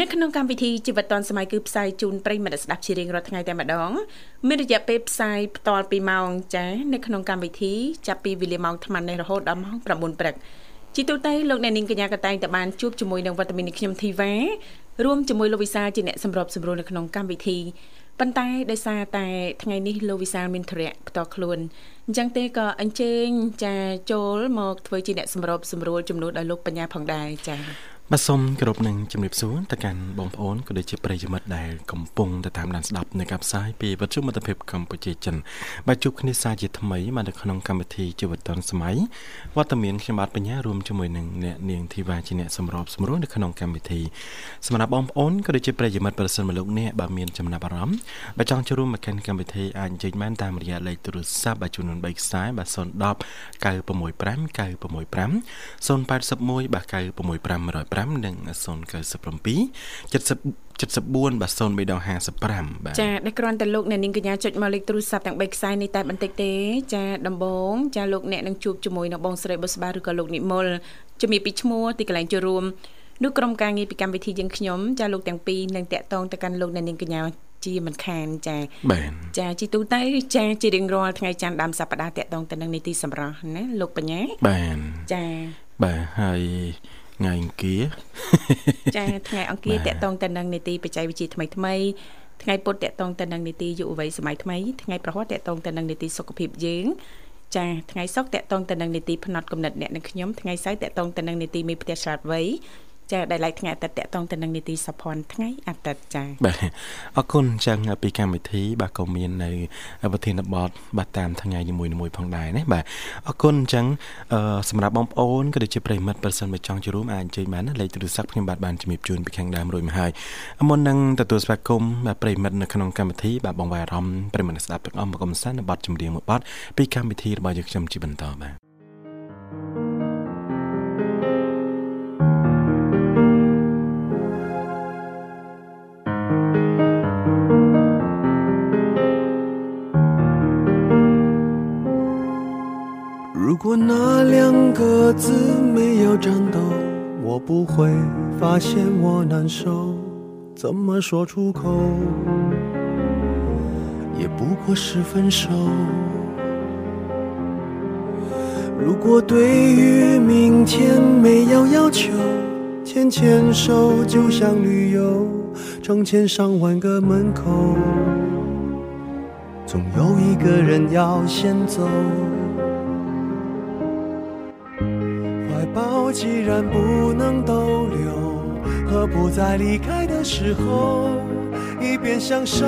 នៅក្នុងកម្មវិធីជីវិតឌុនសម័យគឺផ្សាយជូនប្រិយមិត្តស្ដាប់ជារៀងរាល់ថ្ងៃតែម្ដងមានរយៈពេលផ្សាយផ្ទាល់2ម៉ោងចានៅក្នុងកម្មវិធីចាប់ពីវេលាម៉ោង8:00នេះរហូតដល់ម៉ោង9:00ព្រឹកជាទូទៅលោកអ្នកនាងកញ្ញាក៏តែងតែបានជួបជាមួយនឹងវត្តមានខ្ញុំធីវ៉ារួមជាមួយលោកវិសាជាអ្នកសម្របសម្រួលនៅក្នុងកម្មវិធីប៉ុន្តែដោយសារតែថ្ងៃនេះលោកវិសាលមានធរៈផ្ទាល់ខ្លួនអញ្ចឹងទេក៏អញ្ជើញចាចូលមកធ្វើជាអ្នកសម្របសម្រួលជំនួសដល់លោកបញ្ញាផងដែរចា បាទសូមគោរពនឹងជំរាបសួរទៅកាន់បងប្អូនក៏ដូចជាប្រិយមិត្តដែលកំពុងទៅតាមដានស្ដាប់នៅកັບផ្សាយពីវិទ្យុមិត្តភាពកម្ពុជាចិនបាទជួបគ្នាសាជាថ្មីមកនៅក្នុងកម្មវិធីជីវិតឌុនសម័យវត្តមានខ្ញុំបាទបញ្ញារួមជាមួយនឹងអ្នកនាងធីវ៉ាជាអ្នកសម្របសម្រួលនៅក្នុងកម្មវិធីសម្រាប់បងប្អូនក៏ដូចជាប្រិយមិត្តប្រសិនមកលោកអ្នកបាទមានចំណាប់អារម្មណ៍បាទចង់ចូលរួមមកកាន់កម្មវិធីអាចអញ្ជើញបានតាមរយៈលេខទូរស័ព្ទបាទចំនួន3ខ្សែបាទ010 965 965 081បាទ965 5និង097 70 74បាទ03ដង55បាទចាដែលគ្រាន់តែលោកអ្នកនាងកញ្ញាចុចមកលេខទូរស័ព្ទទាំង3ខ្សែនេះតែបន្តិចទេ ចាដំបងចាលោកអ្នកនឹងជួបជាមួយនឹងបងស្រីបុស្បាឬក៏លោកនិមលជំរាបពីឈ្មោះទីកន្លែងចូលរួមនោះក្រុមការងារពីកម្មវិធីយើងខ្ញុំចាលោកទាំងពីរនឹងតាក់ទងទៅកាន់លោកអ្នកនាងកញ្ញាជាមិនខានចាបាទចាជីទូទៅចាជារៀងរាល់ថ្ងៃច័ន្ទដើមសប្តាហ៍តាក់ទងទៅនឹងនីតិសម្រាប់ណាលោកបញ្ញាបាទចាបាទហើយ ថ្ងៃអង្គារចាថ្ងៃអង្គារតកតងទៅនឹងនីតិបច្ចេកវិទ្យាថ្មីថ្មីថ្ងៃពុធតកតងទៅនឹងនីតិយុវវ័យសម័យថ្មីថ្ងៃប្រហ័សតកតងទៅនឹងនីតិសុខភាពយើងចាថ្ងៃសុក្រតកតងទៅនឹងនីតិផ្នែកកំណត់អ្នកនិងខ្ញុំថ្ងៃសៅរ៍តកតងទៅនឹងនីតិមេផ្ទះឆ្លាតវៃ ចាដែលឡៃថ្ងៃអាទិត្យតកតងទៅនឹងនីតិសភ័នថ្ងៃអាទិត្យចាបាទអរគុណចឹងពីកម្មវិធី បាទក៏មាននៅប្រធានបទបាទតាមថ្ងៃនីមួយៗផងដែរណាបាទអរគុណចឹងសម្រាប់បងប្អូនក៏ដូចជាប្រិមិត្តប្រសិនបើចង់ចូលរួមអាចអញ្ជើញបានណាលេខទូរស័ព្ទខ្ញុំបាទបានជំរាបជូនពីខាងដើមរួចមកហើយមុននឹងទទួលស្វាគមន៍បាទប្រិមិត្តនៅក្នុងកម្មវិធីបាទបងវាយអារម្មណ៍ប្រិមិត្តស្ដាប់ទាំងអស់មកកំសាន្តនៅបទចម្រៀងមួយបទពីកម្មវិធីរបស់យើងខ្ញុំជាបន្តបាទ 如果那两个字没有颤抖，我不会发现我难受。怎么说出口，也不过是分手。如果对于明天没有要求，牵牵手就像旅游，成千上万个门口，总有一个人要先走。既然不能逗留，何不在离开的时候，一边享受，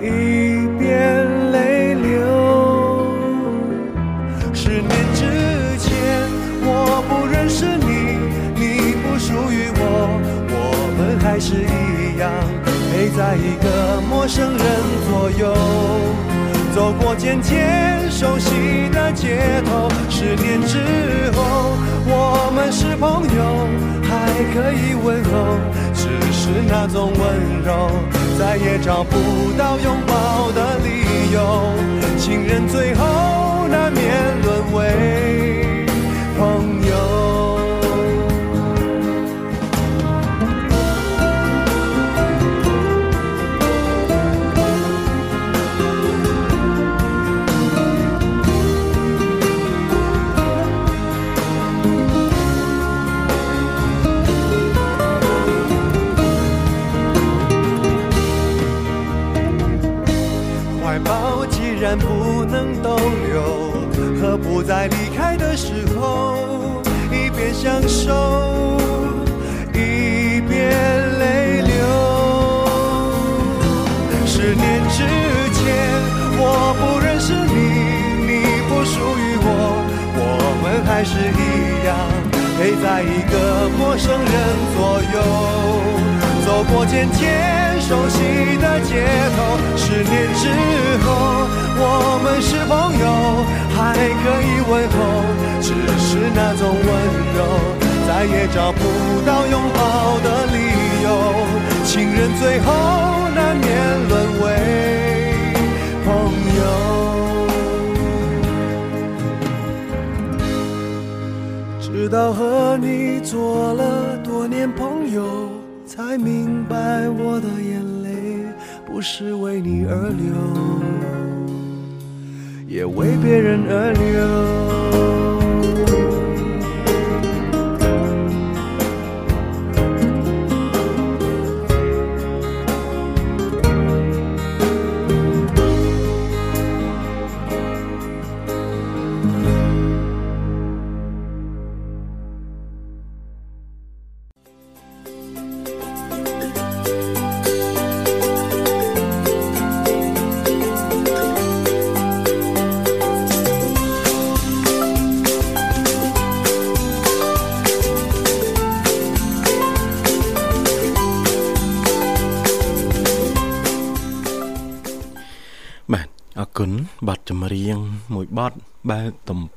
一边泪流？十年之前，我不认识你，你不属于我，我们还是一样，陪在一个陌生人左右。走过渐渐熟悉的街头，十年之后，我们是朋友，还可以问候，只是那种温柔，再也找不到拥抱的理由。情人最后难免沦为时候，一边享受，一边泪流。十年之前，我不认识你，你不属于我，我们还是一样，陪在一个陌生人左右。走过渐渐熟悉的街头，十年之后，我们是朋友，还可以问候，只是那种温柔，再也找不到拥抱的理由。情人最后难免沦为朋友，直到和你做了多年朋友。才明白，我的眼泪不是为你而流，也为别人而流。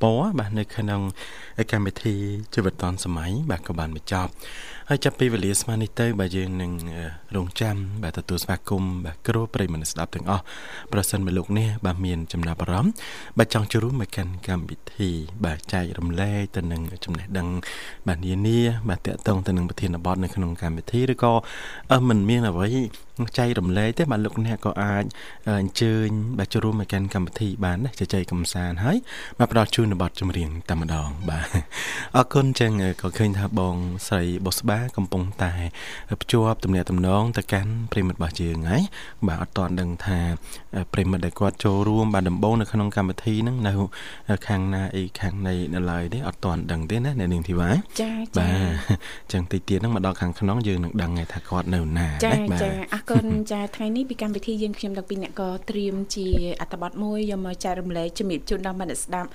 ព័របាទនៅក្នុងកម្មវិធីជីវិតឌុនសម័យបាទក៏បានបញ្ចប់ហើយចាប់ពីវេលាស្មើនេះទៅបាទយើងនឹងរងចាំបាទទទួលស្វាគមន៍បាទគ្រូប្រិយមិត្តស្ដាប់ទាំងអស់ប្រសិនបើលោកនេះបាទមានចំណាប់អារម្មណ៍បាទចង់ចូលរួមមកកាន់កម្មវិធី បាទចែករំលែកទៅនឹងចំណេះដឹង បាទនានាបាទតកតងទៅនឹងប្រធានបទនៅក្នុងកម្មវិធីឬក៏មិនមានអ្វីចែករំលែកទេបាទលោកអ្នកក៏អាចអញ្ជើញបាទចូលរួមមកកាន់កម្មវិធីបានណាជជែកកំសាន្តហើយបាទផ្ដល់ជូននៅបទចម្រៀងតែម្ដងបាទអរគុណចឹងក៏ឃើញថាបងស្រីបុស្បាកំពុងតែភ្ជាប់ទំនាក់ទំនងទៅកាន់ប្រិមិត្តរបស់យើងហើយបាទអត់ទាន់ដឹងថាប្រិមិត្តដែលគាត់ចូលរួមបាទដំបូងនៅក្នុងកម្មវិធីហ្នឹងនៅខាងណាអីខាងណីនៅឡើយទេអត់ទាន់ដឹងទេណាអ្នកនាងធីវ៉ាចាចាបាទចឹងតិចទៀតហ្នឹងមកដល់ខាងក្នុងយើងនឹងដឹងថាគាត់នៅណាចាចាអរគុណចាថ្ងៃនេះពីកម្មវិធីយើងខ្ញុំទាំងពីរអ្នកក៏ត្រៀមជាអត្ថបទមួយយកមកចែករំលែកជំរាបជូនដល់មិត្តស្ដាប់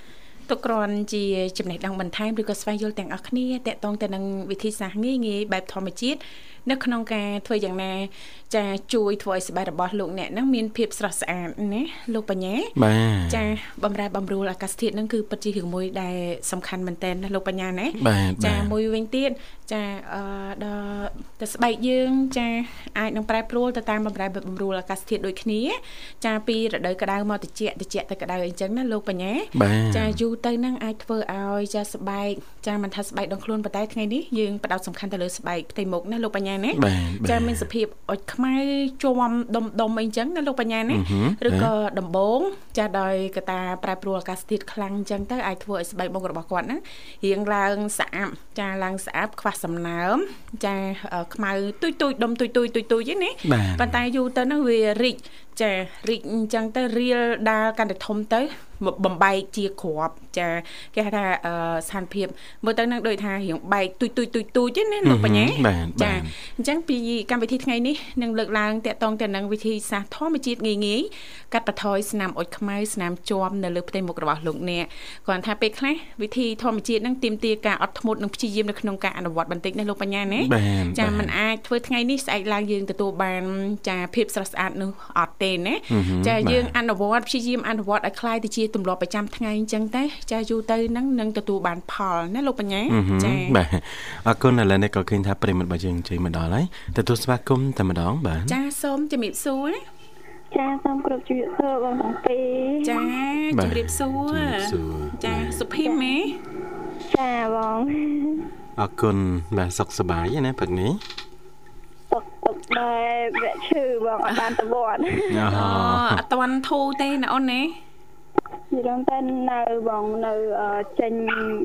ទុកគ្រាន់ជាចំណេះដឹងបន្ថែមឬក៏ស្វែងយល់ទាំងអស់គ្នាតកតងទៅនឹងវិធីសាស្ត្រងាយងាយបែបធម្មជាតិ នៅក្នុងការធ្វើយ៉ាងណាចាជួយធ្វើឲ្យស្បែករបស់លោកអ្នកហ្នឹងមានភាពស្រស់ស្អាតណាលោកបញ្ញាបាទចាបំរែបំរួលអាកាសធាតុហ្នឹងគឺពិតជារឿងមួយដែលសំខាន់មែនតើណាលោកបញ្ញាណាចាមួយវិញទៀតចាអឺដល់ទៅស្បែកយើងចាអាចនឹងប្រែប្រួលទៅតាមបំរែបំរួលអាកាសធាតុដូចគ្នា ចាពីរដូវក្តៅមកត្រជាក់ត្រជាក់ទៅក្តៅអីចឹងណាលោកបញ្ញាចាយូរទៅហ្នឹងអាចធ្វើឲ្យចាស្បែក ចាមិនថាស្បែកដងខ្លួនប៉ុន្តែថ្ងៃនេះយើងផ្ដោតសំខាន់ទៅលើស្បែកផ្ទៃមុខណាលោកបញ្ញាណាចាមានសភាពអុចខ្មៅជាប់ដុំដុំអីចឹងណាលោកបញ្ញាណាឬក៏ដំបងចាដោយកតាប្រែប្រួលអាកាសធាតុខ្លាំងចឹងទៅអាចធ្វើឲ្យស្បែកមុខរបស់គាត់ហ្នឹងរៀងឡើងស្អាប់ចាឡើងស្អាប់ខ្វះសំណើមចាខ្មៅទុយទុយដុំទុយទុយទុយទុយហ្នឹងណាប៉ុន្តែយូរទៅហ្នឹងវារីក ចារីកអញ្ចឹងទៅរៀលដាល់កាន់តែធំទៅបំបែកជាក្របចាគេហៅថាស្ថានភាពមើលទៅនឹងដូចថារៀងបែកទុយទុយទុយទុយទេណាលោកបញ្ញាចាអញ្ចឹងពីកម្មវិធីថ្ងៃនេះនឹងលើកឡើងតកតងទៅនឹងវិធីសាស្ត្រធម្មជាតិងាយងាយកាត់បន្ថយស្នាមអុចខ្មៅស្នាមជាប់នៅលើផ្ទៃមុខរបស់លោកអ្នកគាត់ថាពេលខ្លះវិធីធម្មជាតិនឹងទាមទារការអត់ធ្មត់និងព្យាយាមនៅក្នុងការអនុវត្តបន្តិចណាលោកបញ្ញាណាចាมันអាចធ្វើថ្ងៃនេះស្អែកឡើងយើងទទួលបានចាភាពស្រស់ស្អាតនោះអត់ទណាចាយើងអនុវត្តព្យាយាមអនុវត្តឲ្យคล้ายទៅជាទម្លាប់ប្រចាំថ្ងៃអញ្ចឹងតែចាយូរទៅនឹងនឹងទទួលបានផលណាលោកបញ្ញាចាបាទអរគុណឥឡូវនេះក៏ឃើញថាប្រិមិត្តរបស់យើងជ័យមកដល់ហើយទទួលស្វាគមន៍តែម្ដងបាទចាសូមជំរាបសួរចាសូមគ្រប់ជំរាបសួរបងទាំងពីរចាជំរាបសួរចាសុភីមេចាបងអរគុណបាទសុខសប្បាយណាព្រឹកនេះ ទុកទុកដែរវគ្គឈឺបងអត់បានទៅវត្តអូអត់តាន់ធូរទេណាអូនណានិយាយទៅនៅបងនៅអឺចេញ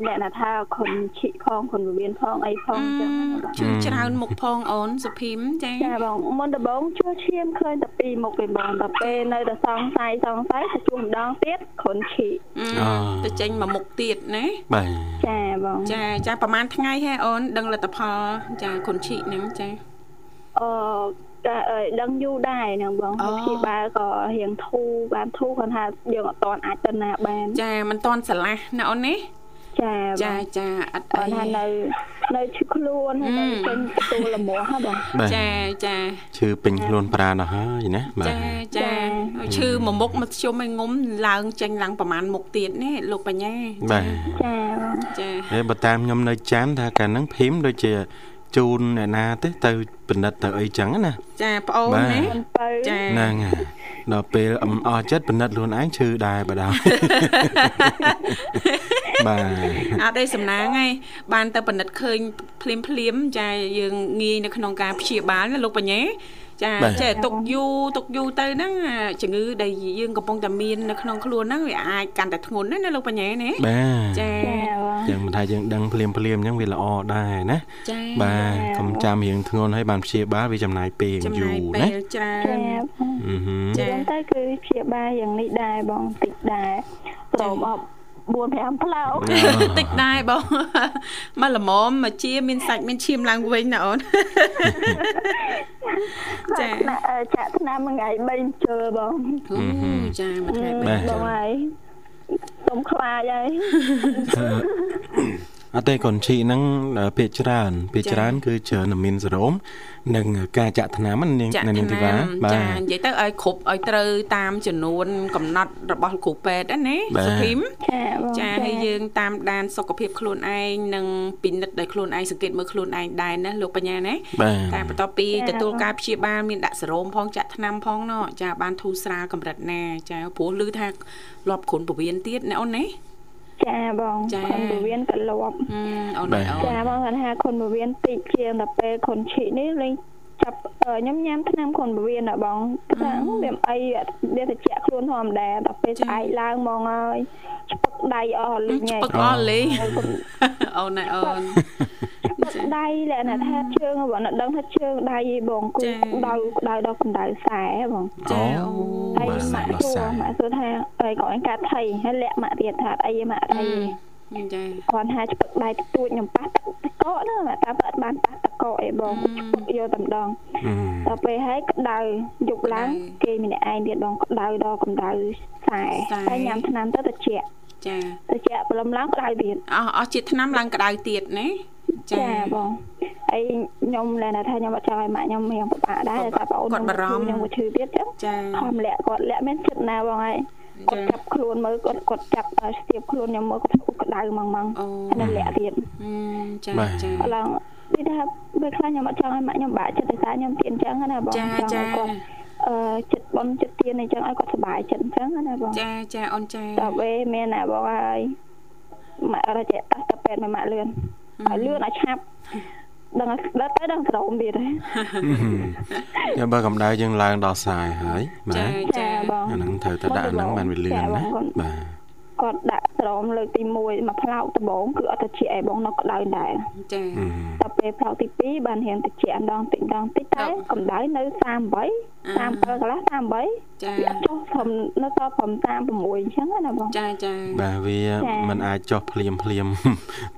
អ្នកណាថាខុនឈីផងខុនវិមានផងអីផងអញ្ចឹងណាបងជឿច្រើនមុខផងអូនសុភីមចាចាបងមុនដំបូងជួឈាមឃើញតែពីរមុខពីបងតែពេលនៅតែសង្ស័យសង្ស័យទៅជួម្ដងទៀតខុនឈីអឺទៅចេញមកមុខទៀតណាបាទចាបងចាចាប្រហែលថ្ងៃហ៎អូនដឹងលទ្ធផលចាគុនឈីហ្នឹងចា អឺតែអីដឹងយូរដែរហ្នឹងបងអូព្យាបាលក៏រៀងធូរបានធូរគាត់ថាយើងអត់តាន់អាចទៅណាបាន ចាមិនតន់ស្រឡះណាអូនណាចាបងចាចាអត់អគាត់ថាីនៅនៅឈឺខ្លួនហើយនៅហឹមពេញទទួលលមាស់ហ៎បងបាទចាចាឈឺពេញខ្លួនប្រាណអស់ហើយណាបាទចាចាឈឺមួយមុខមកជុំឲ្យងុំឡើងចេញឡើងប្រហែលមុខទៀតនេះលោកបញ្ញាបាទចាបងចាហើយបើតាមខ្ញុំនៅចានថាកាលហ្នឹងភីមដូចជា ជូនអ្នកណាទេទៅពិនិត្យទៅអីចឹងណាចាប្អូនបាទណាមិនបើចាហ្នឹងហើយដល់ពេលអមអស់ចិត្តពិនិត្យខ្លួនឯងឈឺដែរបើដល់បាទអត់ទេសំណាងឯងបានទៅពិនិត្យឃើញភ្លាមភ្លាមចាយើងងាយនៅក្នុងការព្យាបាលណាលោកបញ្ញា ចាចេះទុកយូរទុកយូរទៅហ្នឹងអាជំងឺដែលយើងកំពុងតែមាននៅក្នុងខ្លួនហ្នឹងវាអាចកាន់តែធ្ងន់ណាណាលោកបញ្ញាណាបាទចាចាបងយ៉ាងមិនថាយើងដឹងភ្លាមភ្លាមអញ្ចឹងវាល្អដែរណាចាបាទកុំចាំរៀងធ្ងន់ហើយបានព្យាបាលវាចំណាយពេលចំយូណាយរពេណាលច្រើនចាបងអឺហឺចាចឹងទៅគឺព្យាបាលយ៉ាងនេះដែរបងតិចដែរព្រមអប់ 4 5ផ្លោកតិចដែរបងមកល្មមមកជាមានសាច់មានឈាមឡើងវិញណាអូនចាណាអឺចាក់ឆ្នាំមួយថ្ងៃ3ជើបងអូចាមួយថ្ងៃបាទ3បងហើយសុំខ្លាចហើយ អត់ទេកូនឈីហ្នឹងពាក្យច្រើនពាក្យច្រើន គឺច្រើនតែមានសរោមនិងការចាក់ថ្នាំហ្នឹងនាងចាក់នាងធីវ៉ាថ្នាំបាចាទនិយាយទៅឲ្យគ្រប់ឲ្យត្រូវតាមចំនួន កំណត់របស់លោកគ្រូពេទ្យណាណាបាទសុភីមចាបងចាហើយយើងតាមដានសុខភាពខ្លួនឯងនិងពិនិត្យដោយខ្លួនឯងសង្កេតមើលខ្លួនឯងដែរណាលោកបញ្ញាណាបាទតែបន្ទាប់ពីទទួលការព្យាបាលមានដាក់សេរ៉ូមផងចាក់ថ្នាំផងណោះចាបានធូរស្រាលកម្រិតណាចាព្រោះឮថាលាប់គ្រុនពវៀនទៀតណាអូនណា ចាបងចាខុនពវៀនក៏លាប់ហឹមអូនបាទអូនចាបងគាត់ថាខុនពវៀនតិចជាងតែពេលខុនឈីនេះលេងចាប់អឺខ្ញុំញ៉ាំថ្នាំខុនពវៀនណាបងគាត់ថាវាអីវាទៅជាក់ខ្លួនធម្មតាតែពេលស្អែកឡើងហ្មងហើយឆ្ពឹកដៃអស់លេងពឹកអស់លេងអូនណាអូនឆ្ពឹក ដៃលក្ខណៈថាជើងបងអត់ដឹងថាជើងដៃឯងបងគូចាដៅដៅដល់កម្ដៅខ្សែបងចាអូហើយបាទម៉ាក់ដល់សួខ្សែរម៉ាក់សួរថាអីក៏អញកាត់ថៃហើយលាក់ម៉ាក់ទៀតថាអីម៉ាក់ថៃហឹមចាគាត់ថាឆ្ពឹកដៃតិចតួចខ្ញុំប៉ះតកកណាម៉ាក់តាមអត់បានប៉ះតកកអីបងឆ្ពឹកយកតែម្ដងអឺដល់ពេលហើយក្តៅយប់ឡើងគេម្នាក់ឯងទៀតបងក្តៅដល់កម្ដៅខ្សែហើយញ៉ាំថ្នាំទៅត្រជាក់ចាត្រជាក់ព្រលឹមឡើងក្តៅទៀតអស់អស់ជាតិថ្នាំឡើងក្តៅទៀតណា ចាបងហើយខ្ញុំលែងថាខ្ញុំអត់ចង់ឲ្យម៉ាក់ខ្ញុំរៀងពិបាកដែរតែបងអូនគាត់បារម្ភខ្ញុំក៏ឈឺទៀតចឹងចាខំលាក់គាត់លាក់មានចិត្តណាបងហើយគាត់ចាចាប់ខ្លួនមើលគាត់គាត់ចាប់ឲ្យស្ទាបខ្លួនខ្ញុំមើលគាត់ពុកក្តៅហ្មងហ្មងអូហើយនៅលាក់ទៀតហឹមចាបាទចាអត់ឡើងនេះថាពេលខ្លះខ្ញុំអត់ចង់ឲ្យម៉ាក់ខ្ញុំបាក់ចិត្តតែថាខ្ញុំទៀនអញ្ចឹងណាបងចាចង់ចាឲ្យគាត់អឺចិត្តបនចិត្តទៀនអញ្ចឹងឲ្យគាត់សុបាយចិត្តអញ្ចឹងណាបងចាចាអូនចាដល់ពេលមានណាបងហើយម៉ាក់រត់ចេះតាស់តែពេទ្យមកម៉ាក់លឿន ឲ្យលឿនឲ្យឆាប់ដឹងឲ្យដល់ទៅដឹងស្រោមទៀតហើយតែបើកម្ដៅយើងឡើងដល់ខ្សែហើយបាចាទចាបងអាហ្នឹងត្រូវតែដាក់អាហ្នឹងបានវាលឿនណាបាទ គាត់ដាក់ស្រោមលើកទី1មួយផ្លោកដំបងគឺអត់ត្រជាក់ឯងបងនៅក្តៅដែរចាអឺដល់ពេលផ្លោកទី2បានរៀងត្រជាក់ម្ដងតិចម្ដងតិចតែកម្ដៅនៅ38 37កន្លះ38ចាចុះព្រមនៅសល់ព្រម36អញ្ចឹងណាបងចាចាបាទវាចា៎มันអាចចុះភ្លាមភ្លាម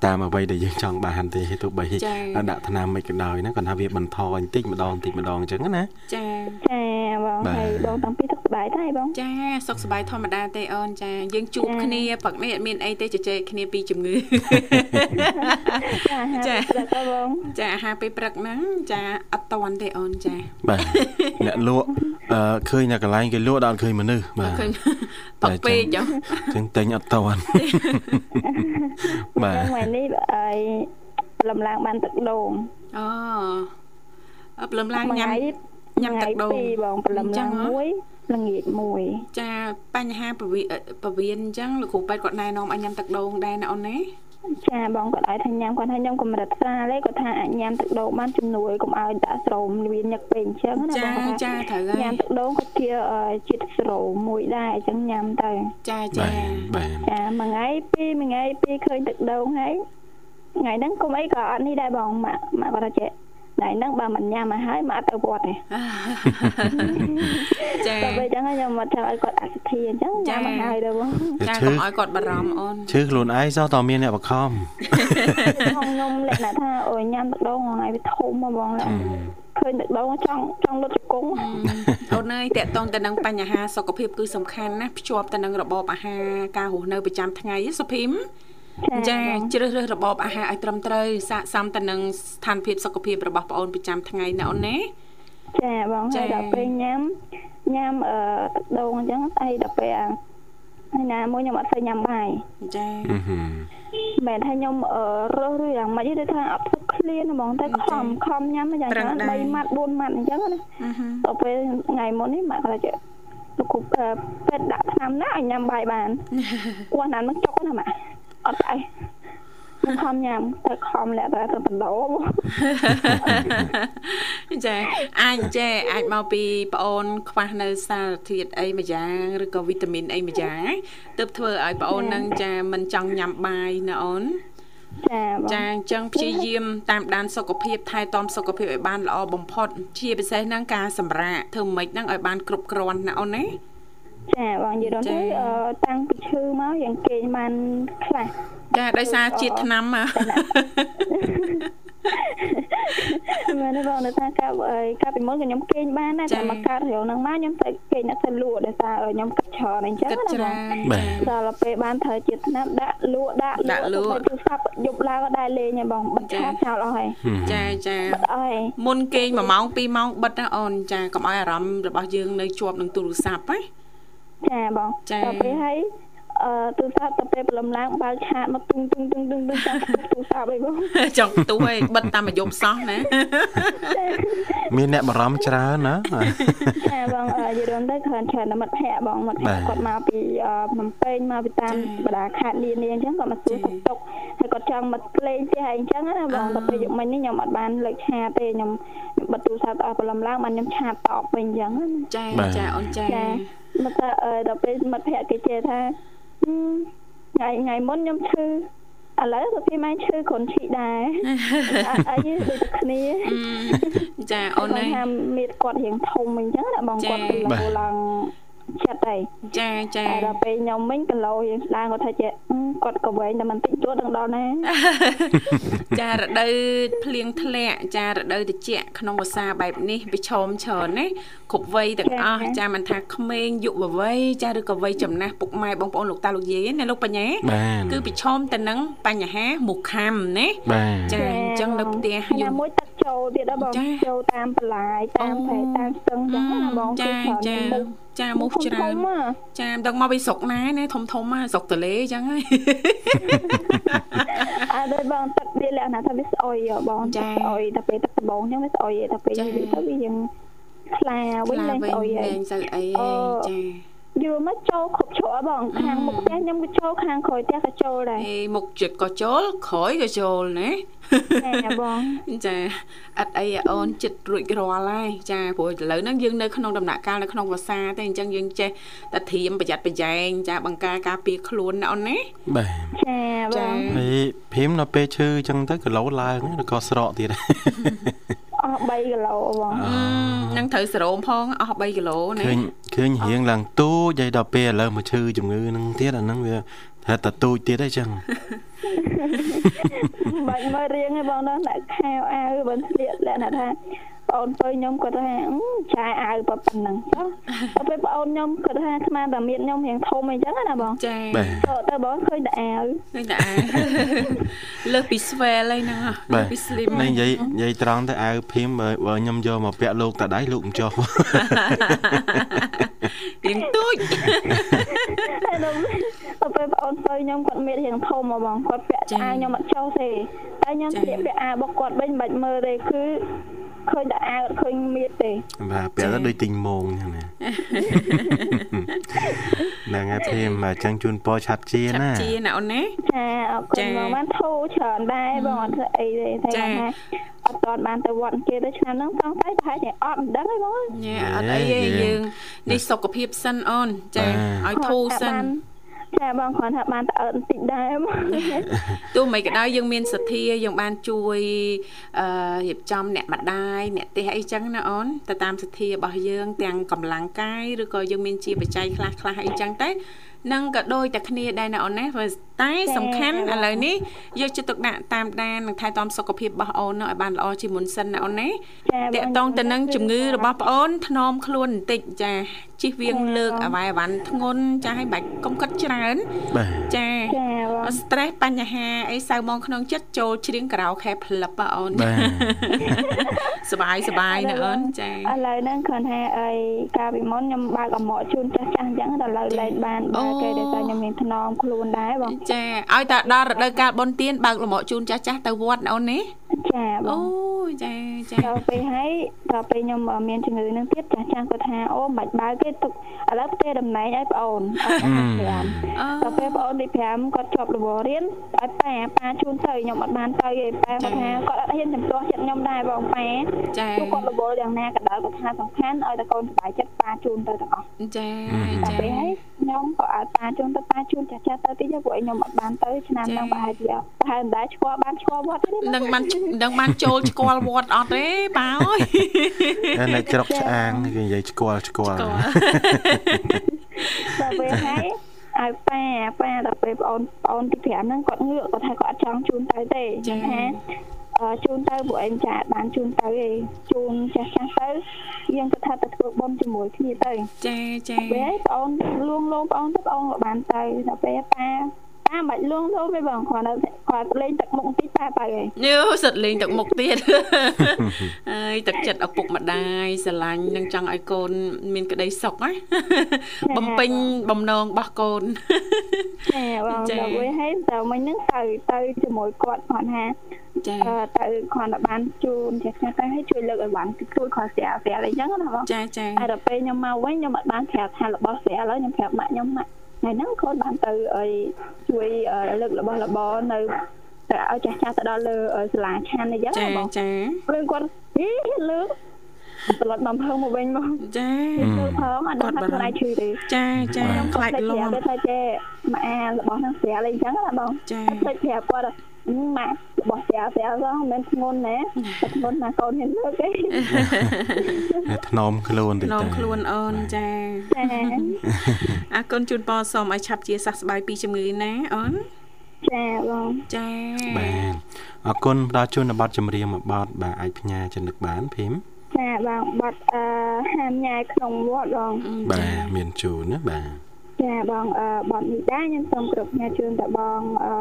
តាមអ្វីដែលយើងចង់បានទេទោះបីចា៎ដាក់ថ្នាំមិនក៏ដោយណាគាត់ថាវាបន្ថយបន្តិចម្ដងបន្តិចម្ដងអញ្ចឹងណាចាចាបងបាទហើយបងតាំងពីទឹកស្បែកដែរបងចាសុខសប្បាយធម្មតាទេអូនចាយើងជួបចា៎គ្នាព្រឹកនេះអត់មានអីទេជជែកគ្នាពីជំងឺចាចា៎ចាតែបងចាអាហារពេលព្រឹកហ្នឹងចាអត់តន់ទេអូនចាបាទអ្នកលក់អឺឃើញតែកន្លែងគេលក់ដល់ឃើញមនុស្សបាទឃើញផឹកពេកចុះចឹងទិញអត់តន់បាទចឹងថ្ងៃនេះឲ្យលំឡើងបានទឹកដូងអូអព្រលឹមឡើងមួយញ៉ាំថ្ងៃញ៉ាំទឹកដូងថ្ងៃពីរបងព្រលឹមចឹឡើងងហ៎មួយ ល្ងាចមួយ ចាបញ្ហាពវិពវៀនអញ្ចឹងលោកគ្រូពេទ្យគាត់ណែនាំឲ្យញ៉ាំទឹកដូងដែរណាអូនណាចាបងគាត់ឲ្យថាញ៉ាំគាត់ថាខ្ញុំកម្រិតស្រាលទេគាត់ថាអាចញ៉ាំទឹកដូងបានជំនួយកុំឲ្យដាក់ស្រោមវាញឹកពេកអញ្ចឹងណាចាបងចាត្រូវហើយញ៉ាំទឹកដូងក៏ជាអឺជាតិស្រោមមួយដែរអញ្ចឹងញ៉ាំទៅចាបាចាទបាទចាមួយថ្ងៃពីរមួយថ្ងៃពីរឃើញទឹកដូងហើយថ្ងៃហ្នឹងគុំអីក៏អត់នេះដែរបងម៉ាក់ម៉ាក់គាត់ថាចេះថ្ងៃហ្នឹងបើមិនញ៉ាំឲ្យហើយម៉ាក់ទៅវត្តទេចាតែពេលអញ្ចឹ ងខ្ញុំមកថាឲ្យគាត់អសទ្ធាអញ្ចឹងញ៉ាំឲ្យហើយទៅបងចាកុំឲ្យគាត់បារម្ភអូនឈឺខ្លួនឯងសោះតើមានអ្នកបខំខ្ញុំខ្ញុំលក្ខណៈថាអូយញ៉ាំទឹកដូងថ្ងៃវាធំមកបងឡើយឃើញទឹកដូងចង់ចង់លុតជង្គង់អូនអើយតកតងទៅនឹងបញ្ហាសុខភាពគឺសំខាន់ណាស់ភ្ជាប់ទៅនឹងរបបអាហារការរស់នៅប្រចាំថ្ងៃសុភីមចាជ្រើសរើសរបបអាហារឲ្យត្រឹមត្រូវស័ក្តិសមទៅនឹងស្ថានភាពសុខភាពរបស់ប្អូនប្រចាំថ្ងៃណាអូនណា ចាបងចា៎ហើយដល់ពេលញ៉ាំញ៉ាំអឺទឹកដូងអញ្ចឹងស្អីដល់ពេលអាហើយណាមួយខ្ញុំអត់សូវញ៉ាំបាយចាអឺហឺមិនមែនថាខ្ញុំអឺរើសឬយ៉ាងម៉េចទេថាអត់ធ្វើឃ្លានហ្មងតែខំខំញ៉ាំយ៉ាងច្រើន3ម៉ាត់4ម៉ាត់អញ្ចឹងណាអឺហឺដល់ពេលថ្ងៃមុននេះម៉ាក់គាត់ថាលោកគ្រូអឺពេទ្យដាក់ថ្នាំណាឲ្យញ៉ាំបាយបានគាត់ណានឹងចុកណាម៉ាក់អត់ស្អី ខ្ញុំខំញ៉ាំតែខំលាក់តែទៅបណ្ដោបងចាអាចចេះអាចមកពីប្អូន ខ្វះនៅសារធាតុអីមួយយ៉ាងឬក៏វីតាមីនអីមួយយ៉ាងទើបធ្វើឲ្យប្អូននឹងចាមិនចង់ញ៉ាំបាយណាអូនចាបងចាអញ្ចឹងព្យាយាមតាមដានសុខភាពថែទាំសុខភាពឲ្យបានល្អបំផុតជាពិសេសហ្នឹងការសម្រាកធ្វើម៉េចហ្នឹងឲ្យបានគ្រប់គ្រាន់ណាអូនណា ចាបងនិយាយដល់ចា៎ទៅអឺតាំងពីឈឺមកយ៉ាងគេងបានខ្លះចាដោយសារជាតិថ្នាំហ៎មែនទេបងនៅថាកាប់អីកាប់ពីមុនក៏ខ្ញុំគេងបានដែរចា៎តែមកកើតរឿងហ្នឹងមកខ្ញុំទៅគេងអត់ទៅលក់ដោយសារខ្ញុំគិតច្រើនអញ្ចឹងគិតណាច្បរាងនបាទដល់ពេលបានត្រូវជាតិថ្នាំដាក់លក់ដាក់ដាក់លក់ទៅទូរស័ព្ទយប់ឡើងក៏ដែរលេងហើយបងបិទចា៎ឆាបចោលអស់ហើយចាចាបិទអស់ហើយមុនគេង1ម៉ោង2ម៉ោងបិទណាអូនចាកុំឲ្យអារម្មណ៍របស់យើងនៅជាប់នឹងទូរស័ព្ទណា ចាបងចា៎ដល់ពេលហើយអឺទូរស័ព្ទដល់ពេលព្រលឹមឡើងបើកឆាតមកទុងទុងទុងទុងទុងចាំទូរស័ព្ទអីបងចង់ផ្ទុះឲ្យបិទតាមមួយយប់សោះណាមានអ្នកបារម្ភច្រើនណាចាបងអឺយល់ទៅគ្រាន់ច្រើនតែមិត្តភ័ក្តិបងមិត្តភ័ក្តិបាទគាត់មកពីអឺភ្នំពេញមកពីតាមបណ្ដាខេត្តនានាអញ្ចឹងគាត់មកសួរសុខទុក្ខហើយគាត់ចង់មកលេងផ្ទះហើយអញ្ចឹងណាបងដល់ពេលយប់មិញនេះខ្ញុំអត់បានលើកឆាតទេខ្ញុំខ្ញុំបិទទូរស័ព្ទអស់ព្រលឹមឡើងបានខ្ញុំឆាតតបវិញអញ្ចឹងណាចាបាទចាអូនចា ចាមកតែអឺដល់ពេលមិត្តភ័ក្តិគេជេរថាហឹមថ្ងៃថ្ងៃមុនខ្ញុំឈឺឥឡូវទៅពីម៉ែឈឺគ្រុនឈីដែរអត់អីទេដូចតែគ្នាអឺចាអូនបងណាថាមានគាត់រៀងធំអញ្ចឹងណាបងចា៎គាត់គីឡូឡើង ចិត្តហើយចាចាតែដល់ពេលខ្ញុំវិញគីឡូរៀងស្ដាងគាត់ថាចេះអឺគាត់ក៏វែងតែមិនតិចជួតនឹងដល់ណាចារដូវភ្លៀងធ្លាក់ចារដូវត្រជាក់ក្នុងភាសាបែបនេះប្រឈមច្រើនណាគ្រប់វ័យទាំងអស់ចាមិនថាក្មេងយុវវ័យចាឬក៏វ័យចំណាស់ពុកម៉ែបងប្អូនលោកតាលោកយាយណាលោកបញ្ញាបាទគឺប្រឈមទៅនឹងបញ្ហាមុខខំណាបាទចាអញ្ចឹងនៅផ្ទះហើយយូណារមួយទឹកចូលទៀតដល់បងចា៎ចូលតាមបន្លាយតាមអូប្រែតាមស្ទឹងអញ្ចឹងណាបងចាគឺច្រើនចាមុខចាមុខច្រើនធំៗហ៎ចាមិនដឹងមកពីស្រុកណាណាធំធំណាស្រុកទលេអញ្ចឹងហើយអើដូចបងទឹកវាលក្ខណៈថាវាស្អុយហ៎បងចាទឹកស្អុយតែពេលទឹកដំបងអញ្ចឹងវាស្អុយតែពេលចាយូរទៅវាយ៉ាងខ្លាវិញខ្លាឡើងវិញស្អុយហើយលែងសូវអីអូទេចា យូរមកចូលគ្រប់ជ្រុកហ៎បង ខាងមុខផ្ទះខ្ញុំក៏ចូលខាងក្រោយផ្ទះក៏ចូលដែរអេមុខចិត្តក៏ចូលក្រោយក៏ចូលណាចាបងចាអត់អីអូនចិត្តរួចរាល់ហើយចាព្រោះឥឡូវហ្នឹងយើងនៅក្នុងដំណាក់កាលនៅក្នុងភាសាទេអញ្ចឹងយើងចេះតែធៀមប្រយ័ត្នប្រយែងចាបង្ការការពារខ្លួនណាអូនណាបាទចាបចាងហើយភីមនៅពេលឈឺអញ្ចឹងទៅគីឡូឡើងឬក៏ស្រកទៀត អស់3គីឡូបងអឺនឹងត្រូវសរោមផងអស់3គីឡូណាឃើញឃើញរៀងឡើងទូចហើយដល់ពេលឥឡូវមកឈឺជំងឺហ្នឹងទៀតអាហ្នឹងវាថាតែទូចទៀតអីចឹងបាច់មើលរៀងឯងបងដល់អ្នកខៅអាវបើស្លៀកលក្ខណៈថា បងទៅខ្ញុំគាត់ថាអឺចាយអាវប៉ុណ្ណឹងចុះដល់ពេលបងខ្ញុំគាត់ថាស្មានតែមានខ្ញុំរៀងធំអីចឹងណាបងចាបាទទៅទៅបងឃើញតែអាវឃើញតែអាលើសពី swell អីហ្នឹងហ៎បាលើទសពី slim នេះនិយាយនិយាយត្រង់ទៅអាវភីមបើបើខ្ញុំយកមកពាក់លោកតាដៃលោកមិនចុះរៀងទូចហើយដល់ដល់ពេលបងទៅខ្ញុំគាត់មានរៀងធំមកបងគាត់ពាក់ចា៎អាវខ្ញុំអត់ចោលទេតែខ្ញុំចា៎ស្លៀកពាក់អាវរបស់គាត់វិញមិនបាច់មើលទេគឺ ឃើញតែអាវអត់ឃើញមៀតទេបាទពាក់ទៅដូចទិញមងចឹងណាហ្នឹងហើយព្រាមអញ្ចឹងជូនពរឆាប់ជាឆាប់ណាជាណាអូនណាចាអរគុចាណបងបានធូរច្រើនដែរបងអត់ធ្វើអីទេតែចាថាអត់ទាន់បានទៅវត្តគេទៅឆ្នាំហ្នឹងតោះទៅប្រហែលជាអត់មិនដឹងទេបងអើយញ៉ែអត់អីទេយើងនេះសុខភាពសិនអូនចាឲ្យធូរសិន ចាបងគ្រាន់ថាបានទៅអើបន្តិចដែរបងទោះមិនក៏ដោយយើងមានសទ្ធាយើងបានជួយអឺរៀបចំអ្នកម្ដាយអ្នកទេសអីចឹងណាអូនទៅតាមសទ្ធារបស់យើង ទាំងកម្លាំងកាយឬក៏យើងមានជាបច្ច័យខ្លះខ្លះអីចឹងទៅនឹងក៏ដូចតែគ្នាដែរណាអូនណាព្រោះតែសំខាន់ឥឡូវនេះយកចិត្តទុកដាក់តាមដាននិងថែទាំសុខភាពរបស់អូននោះឲ្យបានល្អជាមុនសិនណាអូនណា ចា តកតងទៅនឹងជំងឺរបស់ប្អូនធ្នមខ្លួនបន្តិចចាជិះវៀងលើកអវ៉ៃអវ៉ាន់ធ្ងន់ចាឲ្យបាច់កុំគិតច្រើន បាទ ចា ចាបង stress បញ្ហាអីសៅមកក្នុងចិត្តចូលច្រៀងការ៉ាអូខេផ្លឹបអូន បាទ សบายសบายណាអូនចា ឥឡូវហ្នឹងគ្រាន់ថាអីកាលពីមុនខ្ញុំបើកអមកជូនចាស់ចាស់អញ្ចឹងដល់ឥឡូវលែងបានបើកគេដោយសារខ្ញុំមានថ្នមខ្លួនដែរបង ចាឲ្យតែដល់រដូវកាលបុណ្យទានបើកលំអជូនចាស់ចាស់ទៅវត្តណាអូននេះចាបអូងយចាចាដល់ពេលហើយដល់ពេលខ្ញុំមានជំងឺហ្នឹងទៀតចាស់ចាស់គាត់ថាអូមិនបាច់បើកទេទុកឥឡូវផ្ទេរតំណែងឲ្យប្អូនអត់ថា5អឺដល់ពេលប្អូនទី5គាត់ជាប់រវល់រៀនឲ្យប៉ាប៉ាជូនទៅខ្ញុំអត់បានទៅទេប៉ាគាត់ថាគាត់អត់ហ៊ានចំទាស់ចិត្តខ្ញុំដែរបងប៉ាចាព្រោះគាត់រវល់យ៉ាងណាក៏ដោយគាត់ថាសំខាន់ឲ្យតែកូនសប្បាយចិត្តប៉ាជូនទៅទាំងអស់ចាដល់ចាពេលហើយ ខ្ញុំក៏ឲ្យប៉ាជូនទៅប៉ាជូនចាស់ចាស់ទៅតិចទៅព្រោះខ្ញុំអត់បានទៅឆ្នាំហ្នឹងប្រហែលជាប្រហែលមិនដែរឆ្កល់បានឆ្កល់វត្តទេនឹងបាននឹងបានចូលស្គាល់វត្តអត់ទេប៉ាអើយតែអ្នកច្រកឆ្អាងគេនិយាយស្គាល់ស្គាល់ស្គាល់ដល់ពេលហើយឲ្យប៉ាប៉ាដល់ពេលបងអូនបងអូនទី5ហ្នឹងគាត់ងឿកគាត់ថាគាត់អត់ចង់ជូនទៅទេថាអឺ ជូនទៅពួកឯងចាបានជូនទៅឯងជូនចាស់ចាស់ទៅយើងគាត់ថាទៅធ្វើបុណ្យជាមួយគ្នាទៅចាចាពេលបងអូនលួងលោមបងអូនទៅបងអូនក៏បានទៅដល់ពេលប៉ា ប៉ាមិនបាច់លួងលោមទេបងគ្រាន់តែគាត់លេងទឹកមុខបន្តិចប៉ាទៅឯងញើសិតលេងទឹកមុខទៀតអើយទឹកចិត្តឪពុកម្ដាយស្រឡាញ់នឹងចង់ឲ្យកូន មានក្តីសុខណាបំពេញបំណងរបស់កូនចាបងចាដល់ពេលហើយតើមិញហ្នឹងទៅទៅជាមួយគាត់គាត់ថាចាអឺទៅគាត់តែបានជូនជាខ្លះទៅឲ្យជួយលើកឲ្យបានជួយគាត់ស្រាលស្រាលអីចឹងណាបងចាចាហើយដល់ពេលខ្ញុំមកវិញខ្ញុំអត់បានប្រាប់ថារបស់ស្រាលហើយខ្ញុំប្រាប់ម៉ាក់ខ្ញុំម៉ាក់ ថ្ងៃហ្នឹងគាត់បានទៅឲ្យជួយអឺលើករបស់របរនៅទៅឲ្យចាស់ចាស់ទៅដល់លើសាលាឆានអីចឹងចាណាបងចាព្រោះគាត់ហីលើក ត្រឡប់មកភើមកវិញមកចាធ្វើផងអត់ដឹងថាខ្លួនឯងឈឺទេចាចាខ្លាចតែលប្រាប់ំទៅថាចេម៉ាក់របស់ហ្នឹងស្រាលអីចឹងណាបងចាតែប្រាប់គាត់ម៉ាក់របស់ស្រាលស្រាលហ្នឹងមិនមែនធ្ងន់ណាតែធ្ងន់ណាកូនហ៊ានលើកទេតែថ្នមខ្លួនតិចនំតែខ្លួនអូនចាចាអរគុណជូនពរសូមឲ្យឆាប់ជាសះស្បើយពីជំងឺណាអូនចាបងចាបាទអរគុណផ្ដល់ជូននៅប័ណ្ណចម្រៀងមួយប័ណ្ណបាទអាចផ្ញើចំណឹកបានភីម ចាបងបាត់អឺហាមញ៉ាយក្នុងវត្តបងបាទមានជូនណាបាទចាបងអឺបាត់នេះដែរខ្ញុំសូមគ្រប់ញ៉ាជូនតបងអឺ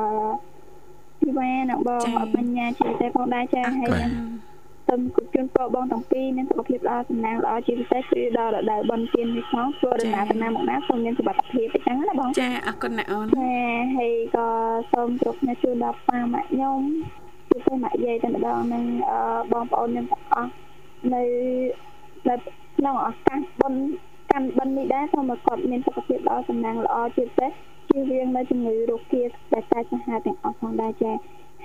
ពីវ៉ានិងបងអបញ្ញាជាពិសេសផងដែរចាហើយខ្ញុំសូមគប់ជូនពរបងទាំងពីរមានសុខភាពល្អសំណាងល្អជាពិសេសគឺដល់រដូវបុណ្យទាននេះផងធ្វើដំណើរទៅណាមកណាសូមមានសុខភាពអញ្ចឹងណាបងចាអរគុណណាអូនចាហើយក៏សូមគ្រប់ញ៉ាជូនដល់ប៉ាម៉ាក់ខ្ញុំពិសេសម៉ាក់យាយតែម្ដងនិងអឺបងប្អូនខ្ញុំទាំងអស់ នៅនៅក្នុងឱកាសបុណ្យកាន់បិណ្ឌនេះដែរសូមឲ្យគាត់មានសុខភាពល្អសំណាងល្អជាពិសេសជៀសវាងនៅជំងឺរោគគាដែលកាចសាហាវទាំងអស់ផងដែរចា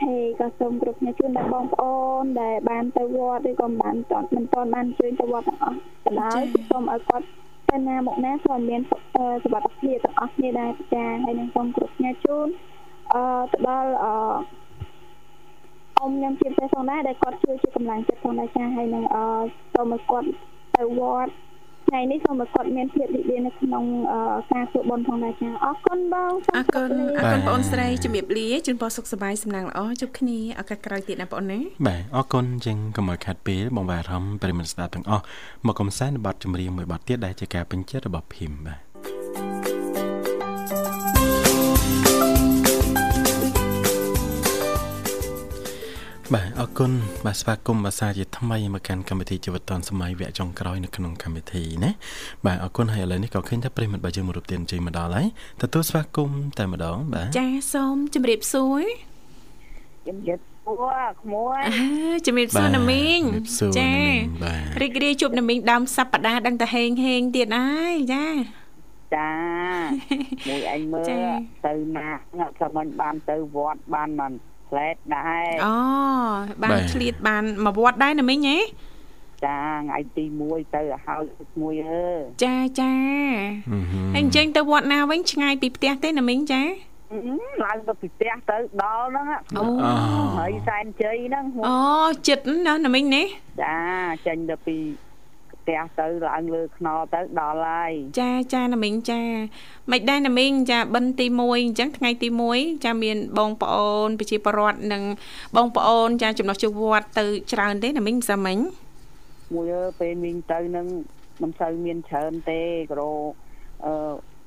ហើយក៏សូមគ្រប់ញ៉ាជូនដល់បងប្អូនដែលបានទៅវត្តឬក៏មិនបានតន់មិនតន់បានជើញទៅវត្តទាំងអស់ក៏ដោយសូមឲ្យគាត់ទៅណាមកណាសូមមានសុខសុខភាពទាំងអស់គ្នាដែរចាហើយនឹងសូមគ្រប់ញ៉ាជូនអឺទៅដល់អឺ អ៊ំខ្ញុំជាពិសេសផងដែរដែលគាត់ជួយជាកម្លាំងចិត្តផងដែរចាហើយនឹងអឺសូមឲ្យគាត់ទៅវត្តថ្ងៃនេះសូមឲ្យគាត់មានភាពរីករាយនៅក្នុងអឺការធ្វើបុណ្យផងដែរចាអរគុណបងសូមអរគុណជម្រាបអលារគុណបងអូនស្រីជំរាបលាជូនពរសុខសប្បាយសំណាងល្អជួបគ្នាឱកាសក្រោយទៀតណាបងអូនណាបាទអរគុណជាងកុំឲ្យខាត់ពេលបងបាទអារម្មណ៍ប្រិយមិត្តស្ដាប់ទាំងអស់មកកំសាន្តនៅប័ណ្ណចម្រៀងមួយប័ណ្ណទៀតដែលជាការពេញចិត្តរបស់ភីមបាទ បាទអរគុណបាទស្វាគមន៍ភាសាជាថ្មីមកកាន់កម្មវិធីជីវិតឌុនសម័យវគ្គចុងក្រោយនៅក្នុងកម្មវិធីណាបាទអរគុណហើយឥឡូវនេះក៏ឃើញថាប្រិយមិត្តបាទយើងមករូបទានជ័យមកដល់ហើយទទួលស្វាគមន៍តែម្ដងបាទចាសូមជំរាបសួរជំរាបសសួរក្មួយអើជំរាបសួរណាមីងជំរាបសួរណាមីងបាទរីករាយជួបណាមីងដើមសប្តាហ៍ដឹងតែហេងហេងទៀតហើយចាចាមួយអញមើលចាទៅណាក៏មិនបានទៅវត្តបានមិន ផ្លែតដែរអូបានឆ្លៀតបានមកវត្តដែរណាមីងហ៎ចាថ្ងៃទី1ទៅឲ្យហើយមួយអើចាចាអឺហឹមហើយអញ្ចឹងទៅវត្តណាវិញឆ្ងាយពីផ្ទះទេណាមីងចាអឺឡើងទៅពីផ្ទះទៅដល់ហ្នឹងអូហើយសែនជ័យហ្នឹងអូចិត្តណាណាមីងនេះចាចេញទៅពី ផ្ទះទៅឡើងលើខ្នល់ទៅដល់ហើយចាចាណាមីងចាមិនដែរណាមីងចាបិណ្ឌទី1អញ្ចឹងថ្ងៃទី1ចាមានបងប្អូនប្រជាពលរដ្ឋនិងបងប្អូនចាចំណុះជវត្តទៅច្រើនទេណាមីងមិនសាមិញមួយអើពេលមីងទៅហ្នឹងមិនសូវមានច្រើនទេគ្រូអឺ